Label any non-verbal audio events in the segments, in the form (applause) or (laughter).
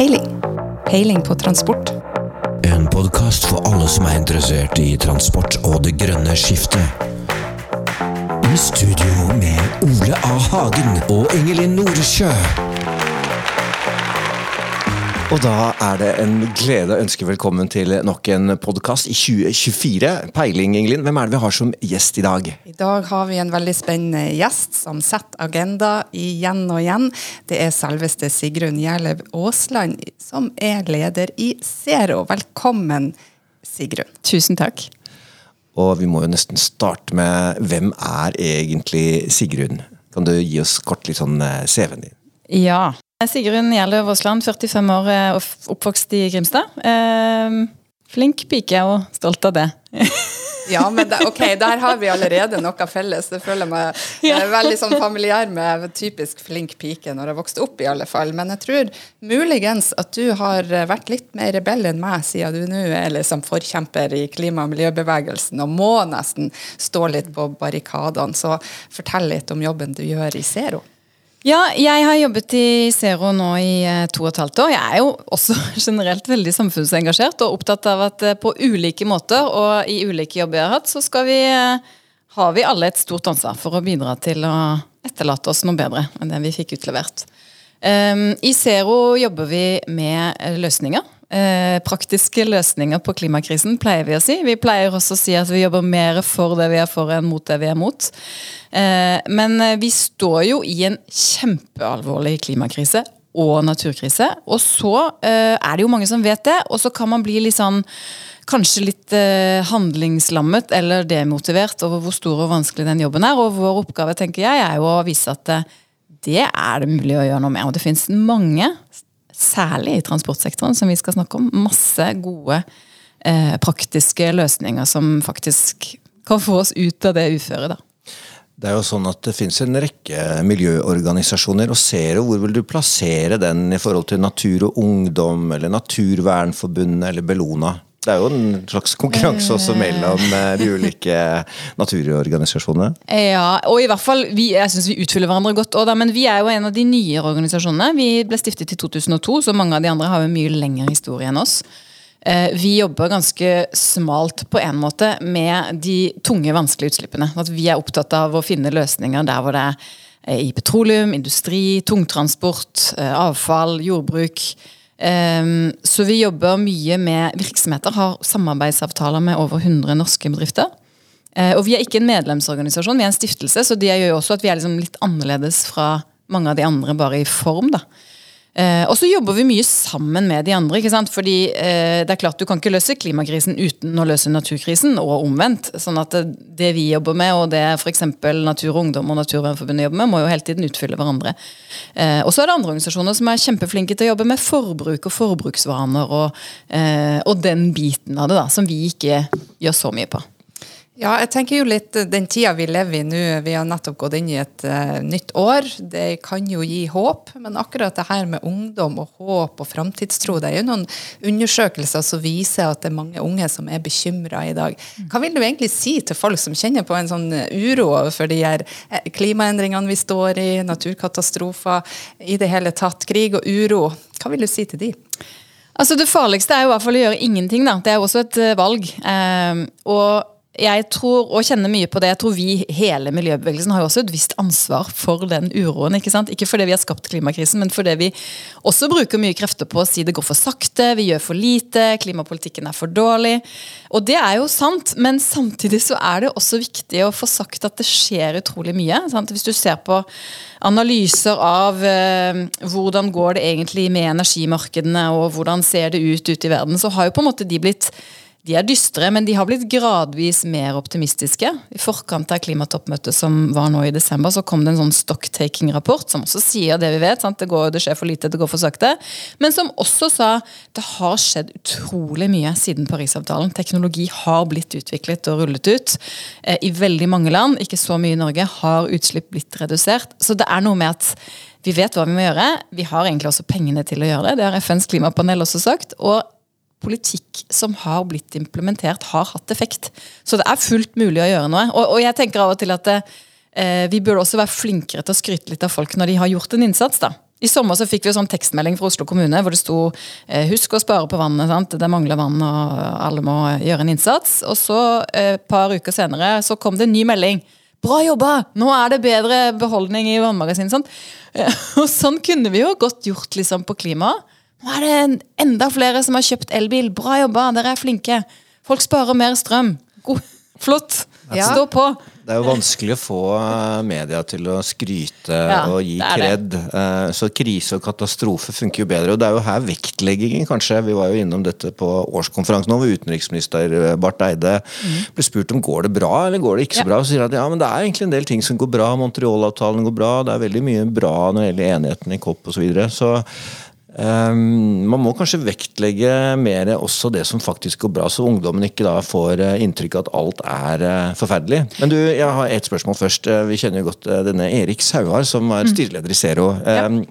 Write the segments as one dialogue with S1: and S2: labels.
S1: Peiling. Peiling på transport.
S2: En podkast for alle som er interessert i transport og det grønne skiftet. I studio med Ole A. Hagen og Ingelin Noresjø. Og da er det en glede å ønske velkommen til nok en podkast i 2024. Peiling, Ingelin. Hvem er det vi har som gjest i dag?
S1: I dag har vi en veldig spennende gjest som setter agenda igjen og igjen. Det er selveste Sigrun Gjerlev Aasland, som er leder i Zero. Velkommen, Sigrun.
S3: Tusen takk.
S2: Og vi må jo nesten starte med hvem er egentlig Sigrun? Kan du gi oss kort litt sånn eh, CV-en din?
S3: Ja. Sigrun Gjerløv Aasland, 45 år, eh, og oppvokst i Grimstad. Eh, flink pike og stolt av det. (laughs)
S1: Ja, men det, ok, der har vi allerede noe felles. Det føler jeg meg jeg er veldig sånn familiær med typisk flink pike når jeg vokste opp, i alle fall. Men jeg tror muligens at du har vært litt mer rebell enn meg, siden du nå er liksom forkjemper i klima- og miljøbevegelsen og må nesten stå litt på barrikadene. Så fortell litt om jobben du gjør i Zero.
S3: Ja, jeg har jobbet i Zero nå i eh, to og et halvt år. Jeg er jo også (laughs) generelt veldig samfunnsengasjert og opptatt av at eh, på ulike måter og i ulike jobber jeg har hatt, så skal vi, eh, har vi alle et stort ansvar for å bidra til å etterlate oss noe bedre enn det vi fikk utlevert. Um, I Zero jobber vi med løsninger. Eh, praktiske løsninger på klimakrisen, pleier vi å si. Vi pleier også å si at vi jobber mer for det vi er for, enn mot det vi er mot. Eh, men vi står jo i en kjempealvorlig klimakrise og naturkrise. Og så eh, er det jo mange som vet det, og så kan man bli litt sånn Kanskje litt eh, handlingslammet eller demotivert over hvor stor og vanskelig den jobben er. Og vår oppgave tenker jeg, er jo å vise at eh, det er det mulig å gjøre noe med. Og det finnes mange særlig i transportsektoren, som vi skal snakke om, masse gode eh, praktiske løsninger som faktisk kan få oss ut av det uføret. da.
S2: Det er jo sånn at det finnes en rekke miljøorganisasjoner, og Zero, hvor vil du plassere den i forhold til Natur og Ungdom, eller Naturvernforbundet, eller Bellona? Det er jo en slags konkurranse også mellom eh, de ulike naturorganisasjonene.
S3: Ja, og i hvert fall, vi, jeg synes vi utfyller hverandre godt også, men vi er jo en av de nye organisasjonene. Vi ble stiftet i 2002, så mange av de andre har jo mye lengre historie enn oss. Eh, vi jobber ganske smalt på en måte med de tunge, vanskelige utslippene. At vi er opptatt av å finne løsninger der hvor det er eh, i petroleum, industri, tungtransport, avfall, jordbruk. Um, så vi jobber mye med virksomheter, har samarbeidsavtaler med over 100 norske bedrifter. Uh, og vi er ikke en medlemsorganisasjon, vi er en stiftelse, så det gjør jo også at vi er liksom litt annerledes fra mange av de andre, bare i form. da. Eh, og så jobber vi mye sammen med de andre. ikke sant? Fordi eh, det er klart Du kan ikke løse klimakrisen uten å løse naturkrisen, og omvendt. sånn at det, det vi jobber med, og det f.eks. Natur og Ungdom og Naturvernforbundet jobber med, må jo hele tiden utfylle hverandre. Eh, og så er det andre organisasjoner som er kjempeflinke til å jobbe med forbruk og forbruksvaner og, eh, og den biten av det, da, som vi ikke gjør så mye på.
S1: Ja, jeg tenker jo litt den tida vi lever i nå. Vi har nettopp gått inn i et uh, nytt år. Det kan jo gi håp, men akkurat det her med ungdom og håp og framtidstro, det er jo noen undersøkelser som viser at det er mange unge som er bekymra i dag. Hva vil du egentlig si til folk som kjenner på en sånn uro for de her eh, klimaendringene vi står i, naturkatastrofer, i det hele tatt, krig og uro? Hva vil du si til de?
S3: Altså Det farligste er jo i hvert fall å gjøre ingenting. da. Det er også et valg. Um, og jeg tror, og kjenner mye på det, jeg tror vi, hele miljøbevegelsen, har jo også et visst ansvar for den uroen. Ikke sant? Ikke fordi vi har skapt klimakrisen, men fordi vi også bruker mye krefter på å si det går for sakte, vi gjør for lite, klimapolitikken er for dårlig. Og det er jo sant, men samtidig så er det også viktig å få sagt at det skjer utrolig mye. Sant? Hvis du ser på analyser av eh, hvordan går det egentlig med energimarkedene, og hvordan ser det ut ute i verden, så har jo på en måte de blitt de er dystre, men de har blitt gradvis mer optimistiske. I forkant av klimatoppmøtet som var nå i desember, så kom det en sånn stocktaking-rapport som også sier det vi vet. Sant? Det, går, det skjer for lite, det går for sakte. Men som også sa det har skjedd utrolig mye siden Parisavtalen. Teknologi har blitt utviklet og rullet ut. Eh, I veldig mange land, ikke så mye i Norge, har utslipp blitt redusert. Så det er noe med at vi vet hva vi må gjøre. Vi har egentlig også pengene til å gjøre det. Det har FNs klimapanel også sagt. og politikk som har blitt implementert, har hatt effekt. Så det er fullt mulig å gjøre noe. Og, og jeg tenker av og til at det, eh, vi burde også være flinkere til å skryte litt av folk når de har gjort en innsats. da. I sommer så fikk vi sånn tekstmelding fra Oslo kommune hvor det sto eh, 'husk å spare på vannet', sant? det mangler vann og alle må gjøre en innsats. Og så et eh, par uker senere så kom det en ny melding. 'Bra jobba! Nå er det bedre beholdning i vannmagasinet'. (laughs) Og sånn kunne vi jo godt gjort liksom, på klimaet. Nå er det enda flere som har kjøpt elbil. Bra jobba, dere er flinke. Folk sparer mer strøm. God, flott. Ja. Stå på.
S2: Det er jo vanskelig å få eh, media til å skryte ja, og gi kred. Eh, så krise og katastrofe funker jo bedre. Og det er jo her vektleggingen, kanskje. Vi var jo innom dette på årskonferansen hvor utenriksminister eh, Barth Eide mm. ble spurt om går det bra eller går det ikke så bra. Så sier han at ja, men det er egentlig en del ting som går bra. Montreal-avtalen går bra. Det er veldig mye bra når det gjelder enigheten i COP osv. Så, videre. så Um, man må kanskje vektlegge mer også det som faktisk går bra, så ungdommen ikke da får uh, inntrykk av at alt er uh, forferdelig. Men du, jeg har ett spørsmål først. Uh, vi kjenner jo godt denne Erik Sauar, som er mm. styreleder i Zero. Ja. Um,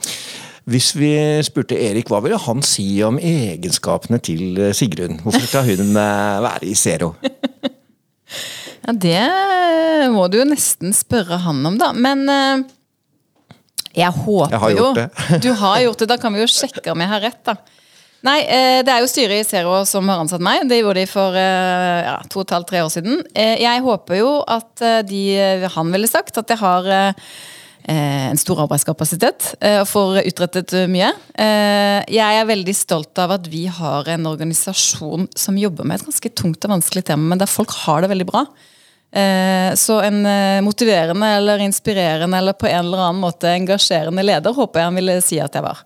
S2: hvis vi spurte Erik, hva ville han si om egenskapene til Sigrun? Hvorfor skal hun være i Zero? (laughs)
S3: ja, det må du jo nesten spørre han om, da. Men jeg håper
S2: jeg har
S3: jo
S2: det. (laughs)
S3: Du har gjort det. Da kan vi jo sjekke om jeg har rett, da. Nei, eh, det er jo styret i Zero som har ansatt meg. Det gjorde de for eh, ja, to og et halvt, tre år siden. Eh, jeg håper jo at de, han ville sagt, at jeg har en stor arbeidskapasitet og får utrettet mye. Jeg er veldig stolt av at vi har en organisasjon som jobber med et ganske tungt og vanskelig tema, men der folk har det veldig bra. Eh, så en eh, motiverende eller inspirerende eller på en eller annen måte engasjerende leder håper jeg han ville si at jeg var.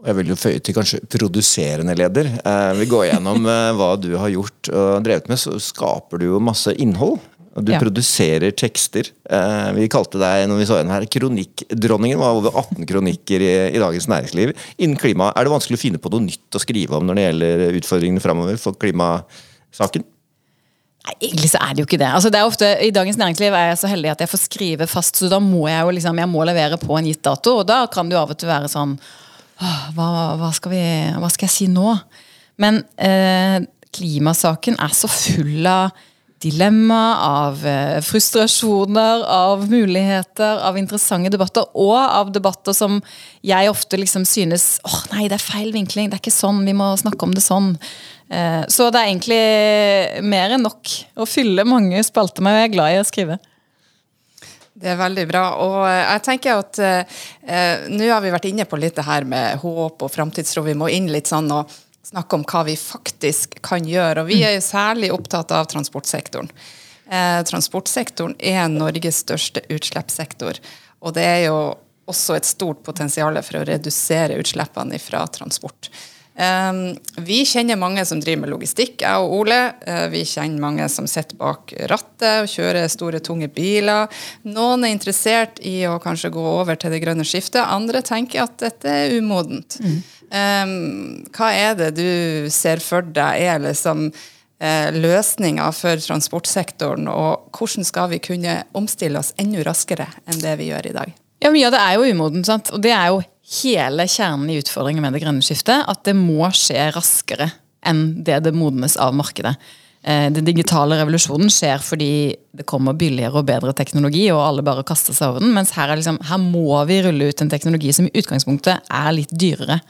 S2: Jeg vil jo føye til kanskje produserende leder. Eh, vi går gjennom hva du har gjort og drevet med, så skaper du jo masse innhold. Du ja. produserer tekster. Vi kalte deg når vi så den her, kronikkdronningen. var over 18 kronikker i, i, Dagens Næringsliv. Innen klima, Er det vanskelig å finne på noe nytt å skrive om når det gjelder utfordringene framover for klimasaken?
S3: Nei, Egentlig så er det jo ikke det. Altså, det er ofte, I Dagens Næringsliv er jeg så heldig at jeg får skrive fast, så da må jeg jo liksom, jeg må levere på en gitt dato. Og da kan det jo av og til være sånn hva, hva, skal, vi, hva skal jeg si nå? Men eh, klimasaken er så full av dilemma, av eh, frustrasjoner, av muligheter, av interessante debatter. Og av debatter som jeg ofte liksom synes åh oh, nei, det er feil vinkling, det er ikke sånn, vi må snakke om det sånn. Eh, så det er egentlig mer enn nok å fylle mange spalter med, og jeg er glad i å skrive.
S1: Det er veldig bra. Og eh, jeg tenker at eh, nå har vi vært inne på litt det her med håp og framtidstro. Vi må inn litt sånn og snakke om hva vi faktisk kan gjøre. Og vi er jo særlig opptatt av transportsektoren. Eh, transportsektoren er Norges største utslippssektor. Og det er jo også et stort potensial for å redusere utslippene fra transport. Vi kjenner mange som driver med logistikk, jeg og Ole. Eh, vi kjenner mange som sitter bak rattet og kjører store, tunge biler. Noen er interessert i å kanskje gå over til det grønne skiftet. Andre tenker at dette er umodent. Mm. Hva er det du ser for deg er liksom uh, løsninger for transportsektoren, og hvordan skal vi kunne omstille oss enda raskere enn det vi gjør i dag?
S3: Ja, Mye av det er jo umodent, sant? og det er jo hele kjernen i utfordringen med det grønne skiftet. At det må skje raskere enn det det modnes av markedet. Eh, den digitale revolusjonen skjer fordi det kommer billigere og bedre teknologi, og alle bare kaster seg over den. Mens her, liksom, her må vi rulle ut en teknologi som i utgangspunktet er litt dyrere.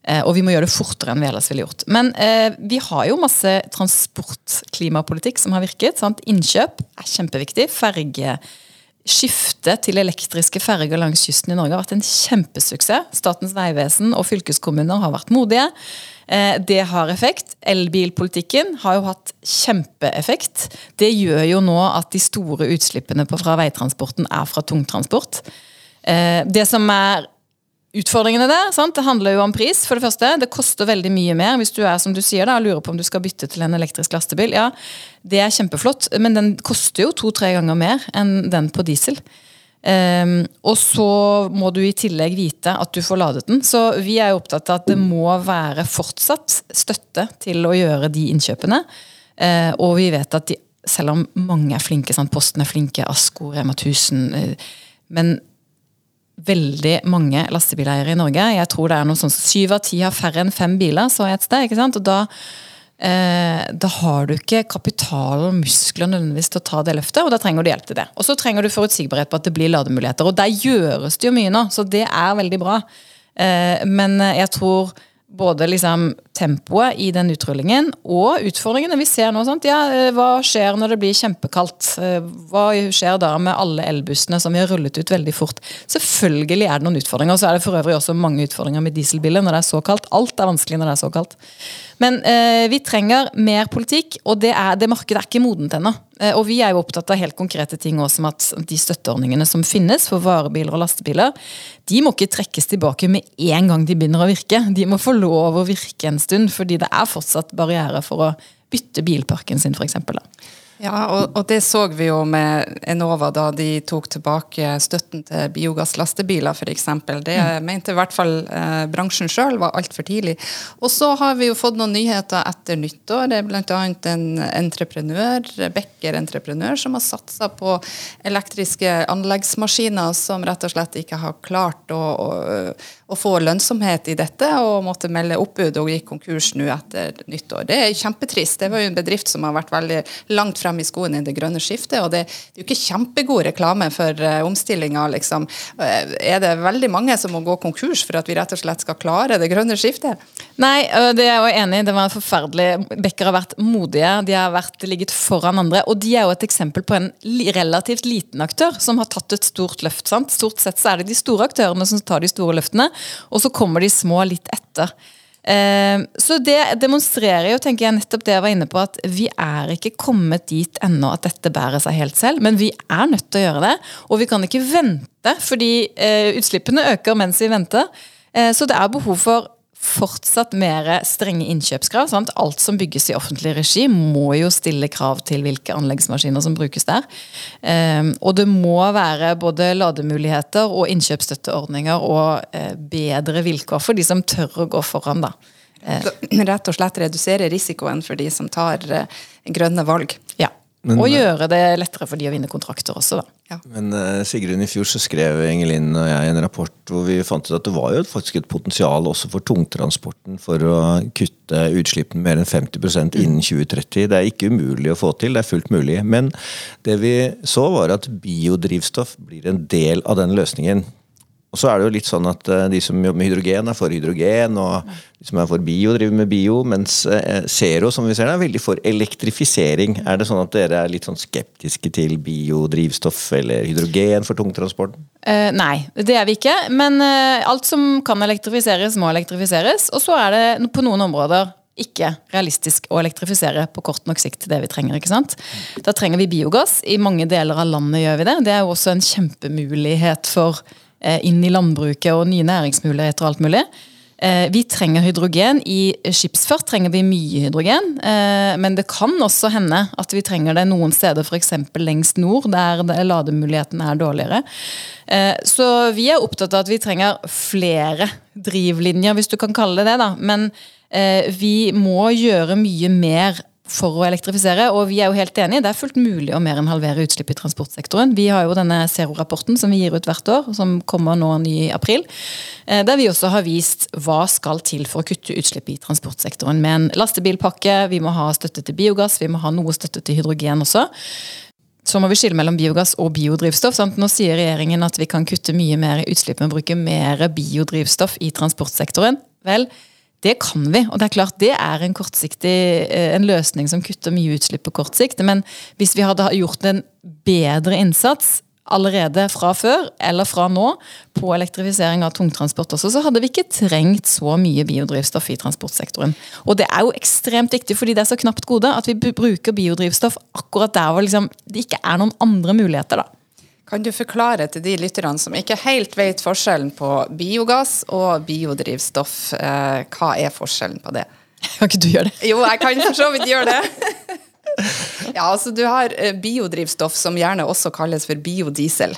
S3: Eh, og vi må gjøre det fortere enn vi ellers ville gjort. Men eh, vi har jo masse transportklimapolitikk som har virket. Sant? Innkjøp er kjempeviktig. Ferge Skiftet til elektriske ferger langs kysten i Norge har vært en kjempesuksess. Statens vegvesen og fylkeskommuner har vært modige. Eh, det har effekt. Elbilpolitikken har jo hatt kjempeeffekt. Det gjør jo nå at de store utslippene fra veitransporten er fra tungtransport. Eh, det som er utfordringene der. Sant? Det handler jo om pris, for det første. Det koster veldig mye mer hvis du er som du sier da, lurer på om du skal bytte til en elektrisk lastebil. Ja, Det er kjempeflott, men den koster jo to-tre ganger mer enn den på diesel. Um, og så må du i tillegg vite at du får ladet den. Så vi er jo opptatt av at det må være fortsatt støtte til å gjøre de innkjøpene. Uh, og vi vet at de, selv om mange er flinke, sant? Posten er flinke, Asko, Rema 1000 uh, men veldig mange lastebileiere i Norge. Jeg tror det er noe sånn Syv av ti har færre enn fem biler, så jeg et sted. ikke sant? Og da eh, da har du ikke kapital og muskler nødvendigvis til å ta det løftet, og da trenger du hjelp til det. Og så trenger du forutsigbarhet på at det blir lademuligheter, og der gjøres det jo mye nå, så det er veldig bra. Eh, men jeg tror både liksom tempoet i den utrullingen og utfordringene vi ser nå. Sant? Ja, eh, hva skjer når det blir kjempekaldt? Eh, hva skjer da med alle elbussene som vi har rullet ut veldig fort? Selvfølgelig er det noen utfordringer. Og så er det for øvrig også mange utfordringer med dieselbiler når det er så kaldt. Alt er vanskelig når det er så kaldt. Men eh, vi trenger mer politikk, og det, er, det markedet er ikke modent ennå. Eh, og vi er jo opptatt av helt konkrete ting også, som at de støtteordningene som finnes for varebiler og lastebiler, de må ikke trekkes tilbake med en gang de begynner å virke. De må få lov å virke en stund, fordi det er fortsatt barrierer for å bytte bilparken sin, f.eks.
S1: Ja, og, og, det så vi jo med Enova da de tok tilbake støtten til biogasslastebiler f.eks. Det mm. mente i hvert fall eh, bransjen sjøl var altfor tidlig. Og så har vi jo fått noen nyheter etter nyttår. Det er bl.a. en entreprenør, Becker entreprenør, som har satsa på elektriske anleggsmaskiner som rett og slett ikke har klart å, å å få lønnsomhet i dette, og måtte melde oppbud og gikk konkurs nå etter nyttår. Det er kjempetrist. Det var jo en bedrift som har vært veldig langt frem i skoen i det grønne skiftet, og det, det er jo ikke kjempegod reklame for uh, omstillinga, liksom. Uh, er det veldig mange som må gå konkurs for at vi rett og slett skal klare det grønne skiftet?
S3: Nei, det er jeg enig i. Det var forferdelig. Bekker har vært modige, de har vært, ligget foran andre, og de er jo et eksempel på en relativt liten aktør som har tatt et stort løft. sant? Stort sett så er det de store aktørene som tar de store løftene. Og så kommer de små litt etter. Eh, så det demonstrerer jo tenker jeg, nettopp det jeg var inne på, at vi er ikke kommet dit ennå at dette bærer seg helt selv. Men vi er nødt til å gjøre det. Og vi kan ikke vente, fordi eh, utslippene øker mens vi venter. Eh, så det er behov for fortsatt mer strenge innkjøpskrav. Sant? Alt som bygges i offentlig regi må jo stille krav til hvilke anleggsmaskiner som brukes der. Um, og det må være både lademuligheter og innkjøpsstøtteordninger og uh, bedre vilkår for de som tør å gå foran. da.
S1: Uh, (clears throat) rett og slett redusere risikoen for de som tar uh, grønne valg.
S3: Ja. Men, og gjøre det lettere for de å vinne kontrakter også, da.
S2: Ja. Men uh, Sigrun, i fjor så skrev Engelin og jeg en rapport hvor vi fant ut at det var jo faktisk et potensial også for tungtransporten for å kutte utslippene mer enn 50% innen 2030. Det er ikke umulig å få til, det er fullt mulig. Men det vi så var at biodrivstoff blir en del av den løsningen. Og så er det jo litt sånn at uh, De som jobber med hydrogen, er for hydrogen, og de som er for bio, driver med bio. Mens uh, Zero som vi ser, er veldig for elektrifisering. Er det sånn at dere er litt sånn skeptiske til biodrivstoff eller hydrogen for tungtransporten?
S3: Uh, nei, det er vi ikke. Men alt som kan elektrifiseres, må elektrifiseres. Og så er det på noen områder ikke realistisk å elektrifisere på kort nok sikt det vi trenger. ikke sant? Da trenger vi biogass. I mange deler av landet gjør vi det. Det er jo også en kjempemulighet for Eh, inn i landbruket og nye næringsmuligheter og alt mulig. Eh, vi trenger hydrogen. I skipsfart trenger vi mye hydrogen. Eh, men det kan også hende at vi trenger det noen steder, f.eks. lengst nord, der lademulighetene er dårligere. Så vi er opptatt av at vi trenger flere drivlinjer, hvis du kan kalle det det. da. Men vi må gjøre mye mer for å elektrifisere. Og vi er jo helt enige, det er fullt mulig å mer enn halvere utslipp i transportsektoren. Vi har jo denne Zero-rapporten som vi gir ut hvert år, som kommer nå ny i april. Eh, der vi også har vist hva skal til for å kutte utslipp i transportsektoren. Med en lastebilpakke, vi må ha støtte til biogass, vi må ha noe støtte til hydrogen også. Så må vi skille mellom biogass og biodrivstoff. Sant? Nå sier regjeringen at vi kan kutte mye mer utslipp med å bruke mer biodrivstoff i transportsektoren. Vel, det kan vi, og det er klart det er en eh, en løsning som kutter mye utslipp på kort sikt. Men hvis vi hadde gjort en bedre innsats allerede fra før eller fra nå på elektrifisering av tungtransport også, så hadde vi ikke trengt så mye biodrivstoff i transportsektoren. Og det er jo ekstremt viktig fordi det er så knapt gode at vi bruker biodrivstoff akkurat der hvor liksom, det ikke er noen andre muligheter. da.
S1: Kan du forklare til de lytterne som ikke helt vet forskjellen på biogass og biodrivstoff, eh, hva er forskjellen på det?
S3: Kan ikke du gjøre det?
S1: Jo, jeg kan for så vidt gjøre det. (laughs) Ja, altså Du har eh, biodrivstoff, som gjerne også kalles for biodiesel.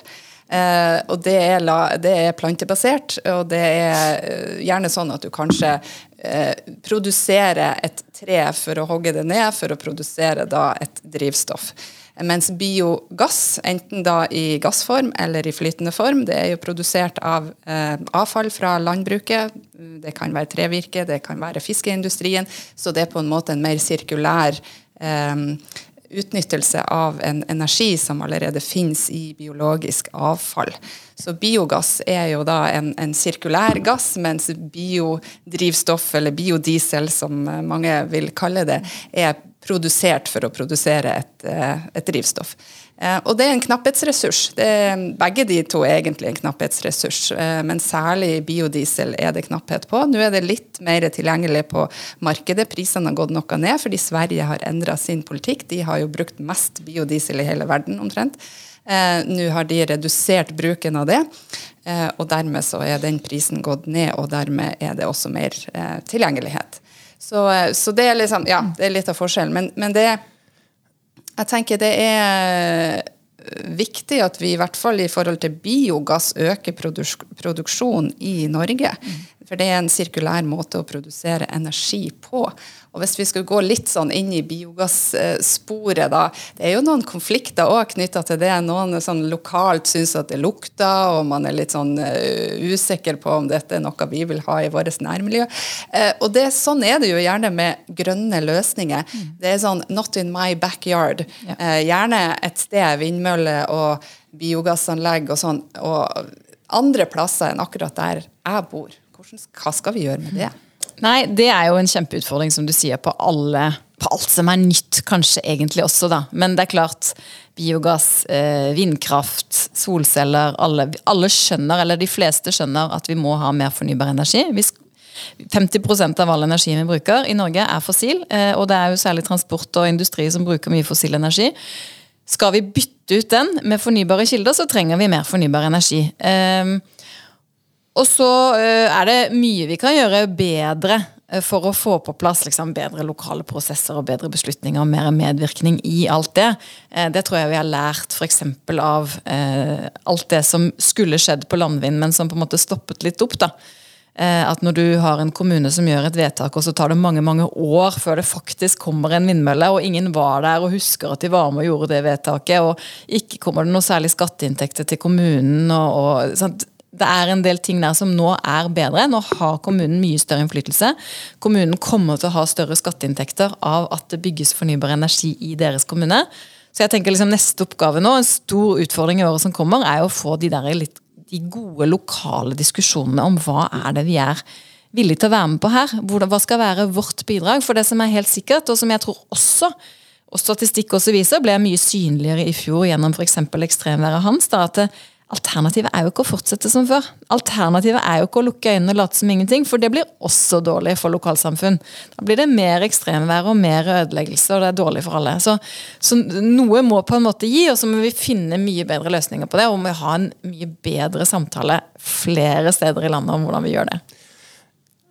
S1: Eh, og det er, la, det er, plantebasert, og det er eh, gjerne sånn at du kanskje eh, produserer et tre for å hogge det ned, for å produsere da et drivstoff. Mens biogass, enten da i gassform eller i flytende form, det er jo produsert av eh, avfall fra landbruket. Det kan være trevirke, det kan være fiskeindustrien. Så det er på en måte en mer sirkulær eh, utnyttelse av en energi som allerede finnes i biologisk avfall. Så biogass er jo da en, en sirkulær gass, mens biodrivstoff, eller biodiesel som mange vil kalle det, er produsert for å produsere et, eh, et drivstoff. Eh, og det er en knapphetsressurs. Begge de to er egentlig en knapphetsressurs, eh, men særlig biodiesel er det knapphet på. Nå er det litt mer tilgjengelig på markedet. Prisene har gått noe ned fordi Sverige har endra sin politikk. De har jo brukt mest biodiesel i hele verden, omtrent. Eh, nå har de redusert bruken av det, og dermed så er den prisen gått ned, og dermed er det også mer tilgjengelighet. Så, så det er liksom, ja, det er litt av forskjellen. Men, men det er jeg tenker det er viktig at vi i hvert fall i forhold til biogass øker produksjonen i Norge. For det er en sirkulær måte å produsere energi på. Og hvis vi skulle gå litt sånn inn i biogassporet, da Det er jo noen konflikter òg knytta til det. Noen sånn lokalt syns at det lukter, og man er litt sånn uh, usikker på om dette er noe vi vil ha i vårt nærmiljø. Uh, og det, sånn er det jo gjerne med grønne løsninger. Mm. Det er sånn 'not in my backyard'. Uh, gjerne et sted, vindmølle og biogassanlegg og sånn. og andre plasser enn akkurat der jeg bor. Hva skal vi gjøre med det?
S3: Nei, det er jo en kjempeutfordring, som du sier, på, alle, på alt som er nytt, kanskje egentlig også, da. Men det er klart, biogass, eh, vindkraft, solceller, alle, alle, skjønner, eller de fleste skjønner, at vi må ha mer fornybar energi. 50% av all energi vi bruker i Norge er fossil, eh, og det er jo særlig transport og industri som bruker mye fossil energi. Skal vi bytte ut den med fornybare kilder, så trenger vi mer fornybar energi. Eh, og så eh, er det mye vi kan gjøre bedre eh, for å få på plass liksom, bedre lokale prosesser og bedre beslutninger og mer medvirkning i alt det. Eh, det tror jeg vi har lært f.eks. av eh, alt det som skulle skjedd på landvind, men som på en måte stoppet litt opp. da. At når du har en kommune som gjør et vedtak, og så tar det mange mange år før det faktisk kommer en vindmølle, og ingen var der og husker at de var med og gjorde det vedtaket, og ikke kommer det noe særlig skatteinntekter til kommunen og, og sant? Det er en del ting der som nå er bedre. Nå har kommunen mye større innflytelse. Kommunen kommer til å ha større skatteinntekter av at det bygges fornybar energi i deres kommune. Så jeg tenker liksom Neste oppgave nå, en stor utfordring i året som kommer, er å få de, litt, de gode lokale diskusjonene om hva er det vi er villige til å være med på her. Hva skal være vårt bidrag? For det som er helt sikkert, og som jeg tror også og statistikk også viser, ble mye synligere i fjor gjennom f.eks. ekstremværet Hans. da, at Alternativet er jo ikke å fortsette som før. Alternativet er jo ikke å lukke øynene og late som ingenting, for det blir også dårlig for lokalsamfunn. Da blir det mer ekstremvær og mer ødeleggelse, og det er dårlig for alle. Så, så, noe må på en måte gi, og så må vi finne mye bedre løsninger på det. Og vi må ha en mye bedre samtale flere steder i landet om hvordan vi gjør det.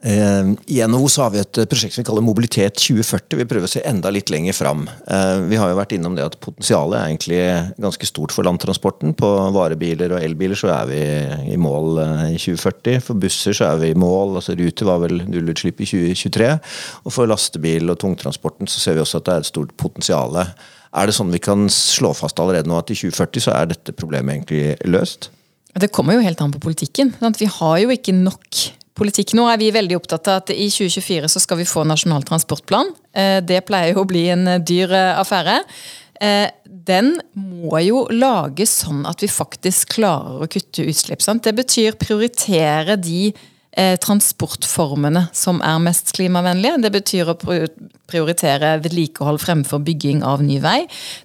S2: Eh, I NHO så har vi et prosjekt som vi kaller Mobilitet 2040. Vi prøver å se enda litt lenger fram. Eh, vi har jo vært innom det at potensialet er egentlig ganske stort for landtransporten. På varebiler og elbiler så er vi i mål eh, i 2040. For busser så er vi i mål. altså Ruter var vel nullutslipp i 2023. Og for lastebil og tungtransporten så ser vi også at det er et stort potensial. Er det sånn vi kan slå fast allerede nå at i 2040 så er dette problemet egentlig løst?
S3: Det kommer jo helt an på politikken. Vi har jo ikke nok politikk nå er vi veldig opptatt av at i 2024 så skal vi få Nasjonal transportplan. Eh, det pleier jo å bli en eh, dyr eh, affære. Den må jo lages sånn at vi faktisk klarer å kutte utslipp. Sant? Det betyr prioritere de transportformene som er mest klimavennlige. Det betyr å prioritere vedlikehold fremfor bygging av ny vei.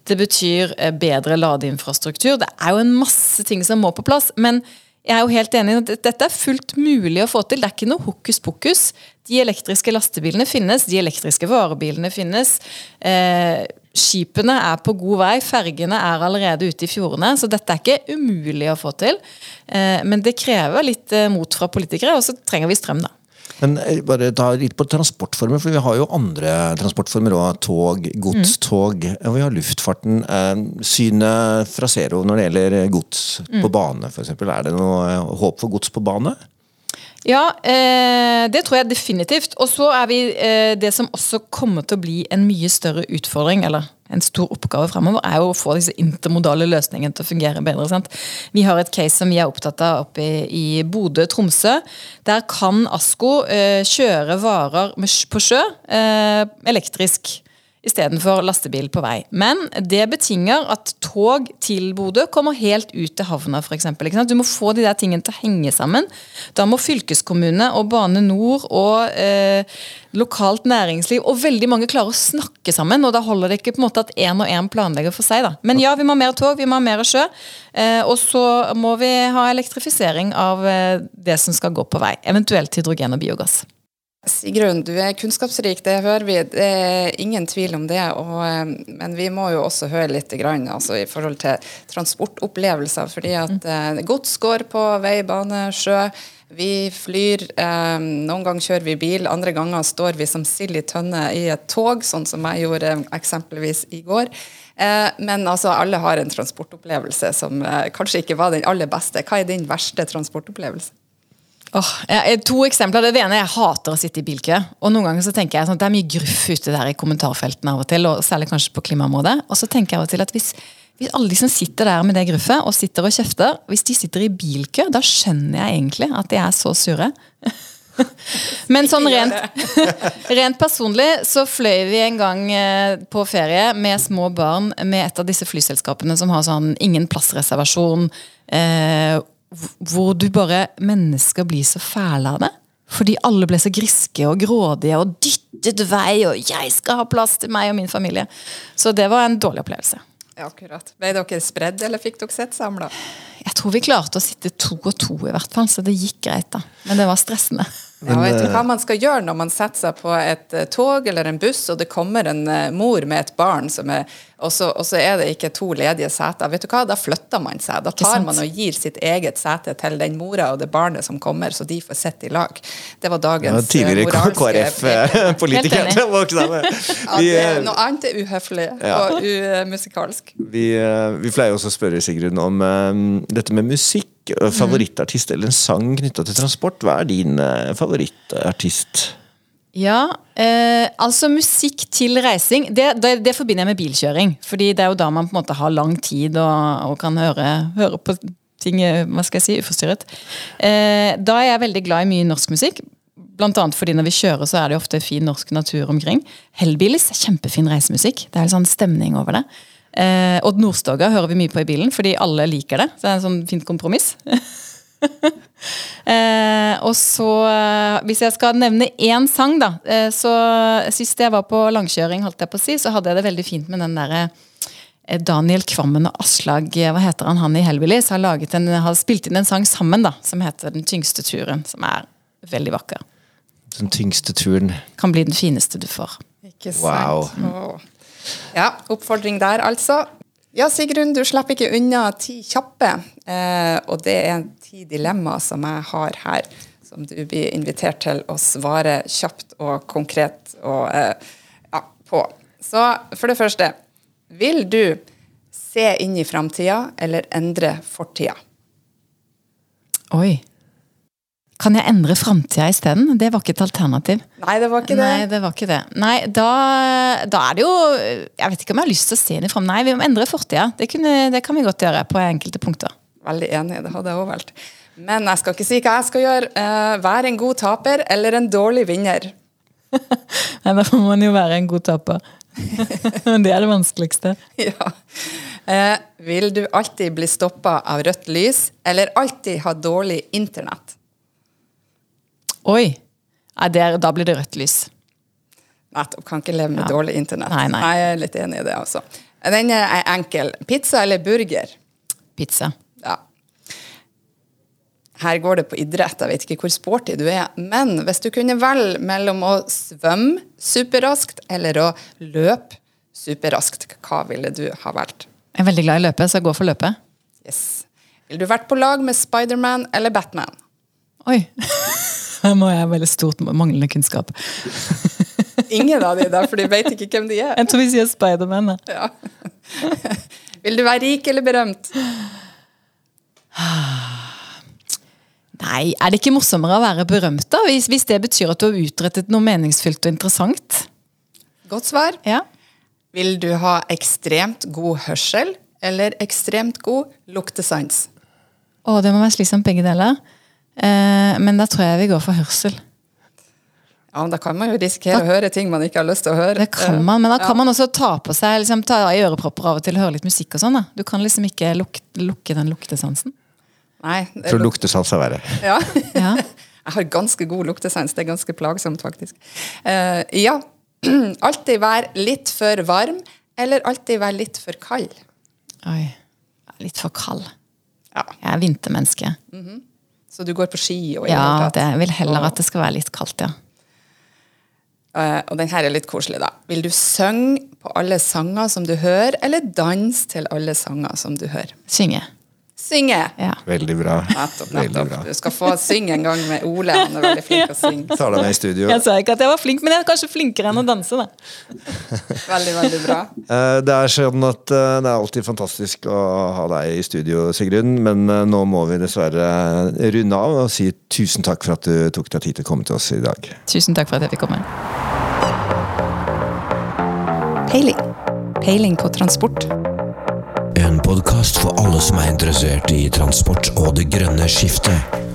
S3: Det betyr bedre ladeinfrastruktur. Det er jo en masse ting som må på plass. men jeg er jo helt enig i at Dette er fullt mulig å få til. Det er ikke noe hokus pokus. De elektriske lastebilene finnes, de elektriske varebilene finnes. Eh, skipene er på god vei, fergene er allerede ute i fjordene. Så dette er ikke umulig å få til. Eh, men det krever litt eh, mot fra politikere, og så trenger vi strøm, da.
S2: Men eh, bare ta litt på transportformer, for vi har jo andre transportformer òg. Tog, godstog. Mm. Og vi har luftfarten. Eh, synet fra Zero når det gjelder gods mm. på bane, f.eks. Er det noe håp for gods på bane?
S3: Ja, eh, det tror jeg definitivt. Og så er vi eh, Det som også kommer til å bli en mye større utfordring, eller en stor oppgave fremover, er jo å få disse intermodale løsningene til å fungere bedre. Sant? Vi har et case som vi er opptatt av oppe i, i Bodø-Tromsø. Der kan ASKO eh, kjøre varer med, på sjø eh, elektrisk istedenfor lastebil på vei. Men det betinger at tog til Bodø kommer helt ut til havna, f.eks. Du må få de der tingene til å henge sammen. Da må fylkeskommune og Bane Nor og eh, lokalt næringsliv og veldig mange klare å snakke sammen. Og da holder det ikke på en måte at én og én planlegger for seg. da. Men ja, vi må ha mer tog, vi må ha mer sjø. Eh, og så må vi ha elektrifisering av eh, det som skal gå på vei. Eventuelt hydrogen og biogass.
S1: Sigrun, du er kunnskapsrik, det hører vi. Det er ingen tvil om det. Og, eh, men vi må jo også høre litt grann, altså, i forhold til transportopplevelser. fordi at eh, gods går på vei, bane, sjø. Vi flyr. Eh, noen ganger kjører vi bil, andre ganger står vi som sild i tønne i et tog, sånn som jeg gjorde eh, eksempelvis i går. Eh, men altså, alle har en transportopplevelse som eh, kanskje ikke var den aller beste. Hva er din verste transportopplevelse?
S3: Oh, jeg, to eksempler. Det ene jeg hater å sitte i bilkø. Og noen ganger så tenker jeg sånn, Det er mye gruff ute der i kommentarfeltene av og til, og særlig kanskje på klimaområdet. Og så tenker jeg av og til at hvis, hvis alle de som sitter der med det gruffet og sitter og kjefter, hvis de sitter i bilkø, da skjønner jeg egentlig at de er så sure. (laughs) Men sånn rent, (laughs) rent, personlig så fløy vi en gang eh, på ferie med små barn med et av disse flyselskapene som har sånn ingen plassreservasjon. Eh, hvor du bare Mennesker blir så fæle av det. Fordi alle ble så griske og grådige og dyttet vei, og 'jeg skal ha plass til meg og min familie'. Så det var en dårlig opplevelse.
S1: Ja, akkurat. Ble dere spredd, eller fikk dere sett samla?
S3: Jeg tror vi klarte å sitte to og to, i hvert fall, så det gikk greit. da. Men det var stressende.
S1: Ja, vet du hva man skal gjøre når man setter seg på et eh, tog eller en buss, og det kommer en eh, mor med et barn, er, og, så, og, så, er det ikke to ledige seter? Vet du hva, Da flytter man seg. Da tar man og gir sitt eget sete til den mora og det barnet som kommer, så de får sitte i lag. Det var dagens ja,
S2: Tidligere KrF-politiker. (laughs) (laughs)
S1: ja, noe annet er uhøflig ja. og umusikalsk.
S2: Vi, vi pleier også å spørre Sigrun om um, dette med musikk. Eh, Favorittartist eller en sang knytta til transport. Hva er din eh, favorittartist?
S3: Ja, eh, altså musikk til reising, det, det, det, forbinder jeg med bilkjøring. Fordi det er jo da man på en måte har lang tid og, og kan høre, høre, på ting eh, hva skal jeg si, uforstyrret. Eh, da er jeg veldig glad i mye norsk musikk. Blant annet fordi når vi kjører, så er det ofte fin norsk natur omkring. Hellbillies er kjempefin reisemusikk. Det er sånn stemning over det. Eh, Odd Nordstoga hører vi mye på i bilen, fordi alle liker det. Så det er en sånn fint kompromiss. (laughs) eh, og så, eh, hvis jeg skal nevne én sang, da. Eh, så Sist jeg var på langkjøring, holdt jeg på å si, så hadde jeg det veldig fint med den derre eh, Daniel Kvammen og Aslag hva heter han, han i Hellbillies har, en, har spilt inn en sang sammen da, som heter 'Den tyngste turen', som er veldig vakker.
S2: Den tyngste turen.
S3: Kan bli den fineste du får.
S1: Ikke sant. Wow. Ja, oppfordring der, altså. Ja, Sigrun, du slipper ikke unna ti kjappe. Eh, og det er ti dilemmaer som jeg har her, som du blir invitert til å svare kjapt og konkret og, eh, ja, på. Så for det første, vil du se inn i framtida eller endre fortida?
S3: Oi. Kan jeg endre framtida isteden? Det var ikke et alternativ.
S1: Nei, det var ikke det.
S3: Nei, det var ikke det. Nei, da, da er det jo Jeg vet ikke om jeg har lyst til å se i fram. Nei, vi må endre fortida. Det, det, kan vi godt gjøre på enkelte punkter.
S1: Veldig enig. Det hadde jeg òg valgt. Men jeg skal ikke si hva jeg skal gjøre. Uh, være en god taper eller en dårlig vinner? (laughs)
S3: Nei, da må man jo være en god taper. (laughs) det er det vanskeligste. (laughs)
S1: Ja. Uh, vil du alltid bli stoppa av rødt lys, eller alltid ha dårlig internett?
S3: Oi! Der, da blir det rødt lys.
S1: Nettopp. Kan ikke leve med ja. dårlig internett.
S3: Nei, nei.
S1: Jeg er litt enig i det, altså. Den er enkel. Pizza eller burger?
S3: Pizza.
S1: Ja. Her går det på idrett. Jeg vet ikke hvor sporty du er. Men hvis du kunne velge mellom å svømme superraskt eller å løpe superraskt, hva ville du ha valgt?
S3: Jeg er veldig glad i løpe, så jeg går for løpet.
S1: Yes. Vil du vært på lag med Spiderman eller Batman?
S3: Oi. (laughs) (laughs) Her må jeg ha veldig stort manglende kunnskap. (laughs)
S1: Ingen av de der, for de vet ikke hvem de er.
S3: Jeg tror vi sier Spiderman. Ja. (laughs)
S1: Vil du være rik eller berømt?
S3: Nei, er det ikke morsommere å være berømt, da? Hvis, hvis det betyr at du har utrettet noe meningsfylt og interessant?
S1: Godt svar.
S3: Ja.
S1: Vil du ha ekstremt god hørsel eller ekstremt god luktesans?
S3: Å, det må være slitsomt begge deler. Eh, men da tror jeg vi går for hørsel.
S1: Ja, men Da kan man jo risikere å høre ting man ikke har lyst til å høre.
S3: Det kan man, men da kan man også ta på seg liksom, ta i ørepropper av og til og høre litt musikk og sånn. da. Du kan liksom ikke luk lukke den luktesansen.
S1: Nei,
S2: Det tror luktesans er verre.
S1: Ja. (laughs)
S3: Ja. (laughs)
S1: Jeg har ganske god luktesans. Det er ganske plagsomt, faktisk. Uh, ja. (clears throat) Alltid være litt for varm, eller alltid være litt for kald.
S3: Oi. Litt for kald.
S1: Ja.
S3: Jeg er vintermenneske.
S1: Så du går på ski og
S3: Ja, det, vil heller at det skal være litt kaldt, ja.
S1: Eh, og den her er litt koselig, da. Vil du synge på alle sanger som du hører, eller danse til alle sanger som du hører?
S3: Synge.
S1: Synge!
S3: Ja.
S2: Veldig bra.
S1: Nettopp,
S2: Veldig
S1: nettopp.
S2: bra.
S1: Du skal få synge en gang med Ole. Han er veldig flink til å synge.
S2: Tar deg med i studio.
S3: Jeg sa ikke at jeg var flink, men jeg er kanskje flinkere enn å danse. da. (laughs)
S1: Veldig, veldig bra.
S2: Eh, Det er sånn at eh, det er alltid fantastisk å ha deg i studio, Sigrun. Men eh, nå må vi dessverre runde av og si tusen takk for at du tok deg tid til å komme til oss i dag.
S3: Tusen takk for at jeg fikk komme.
S1: Peiling. Peiling på transport.
S4: En podkast for alle som er interessert i transport og det grønne skiftet.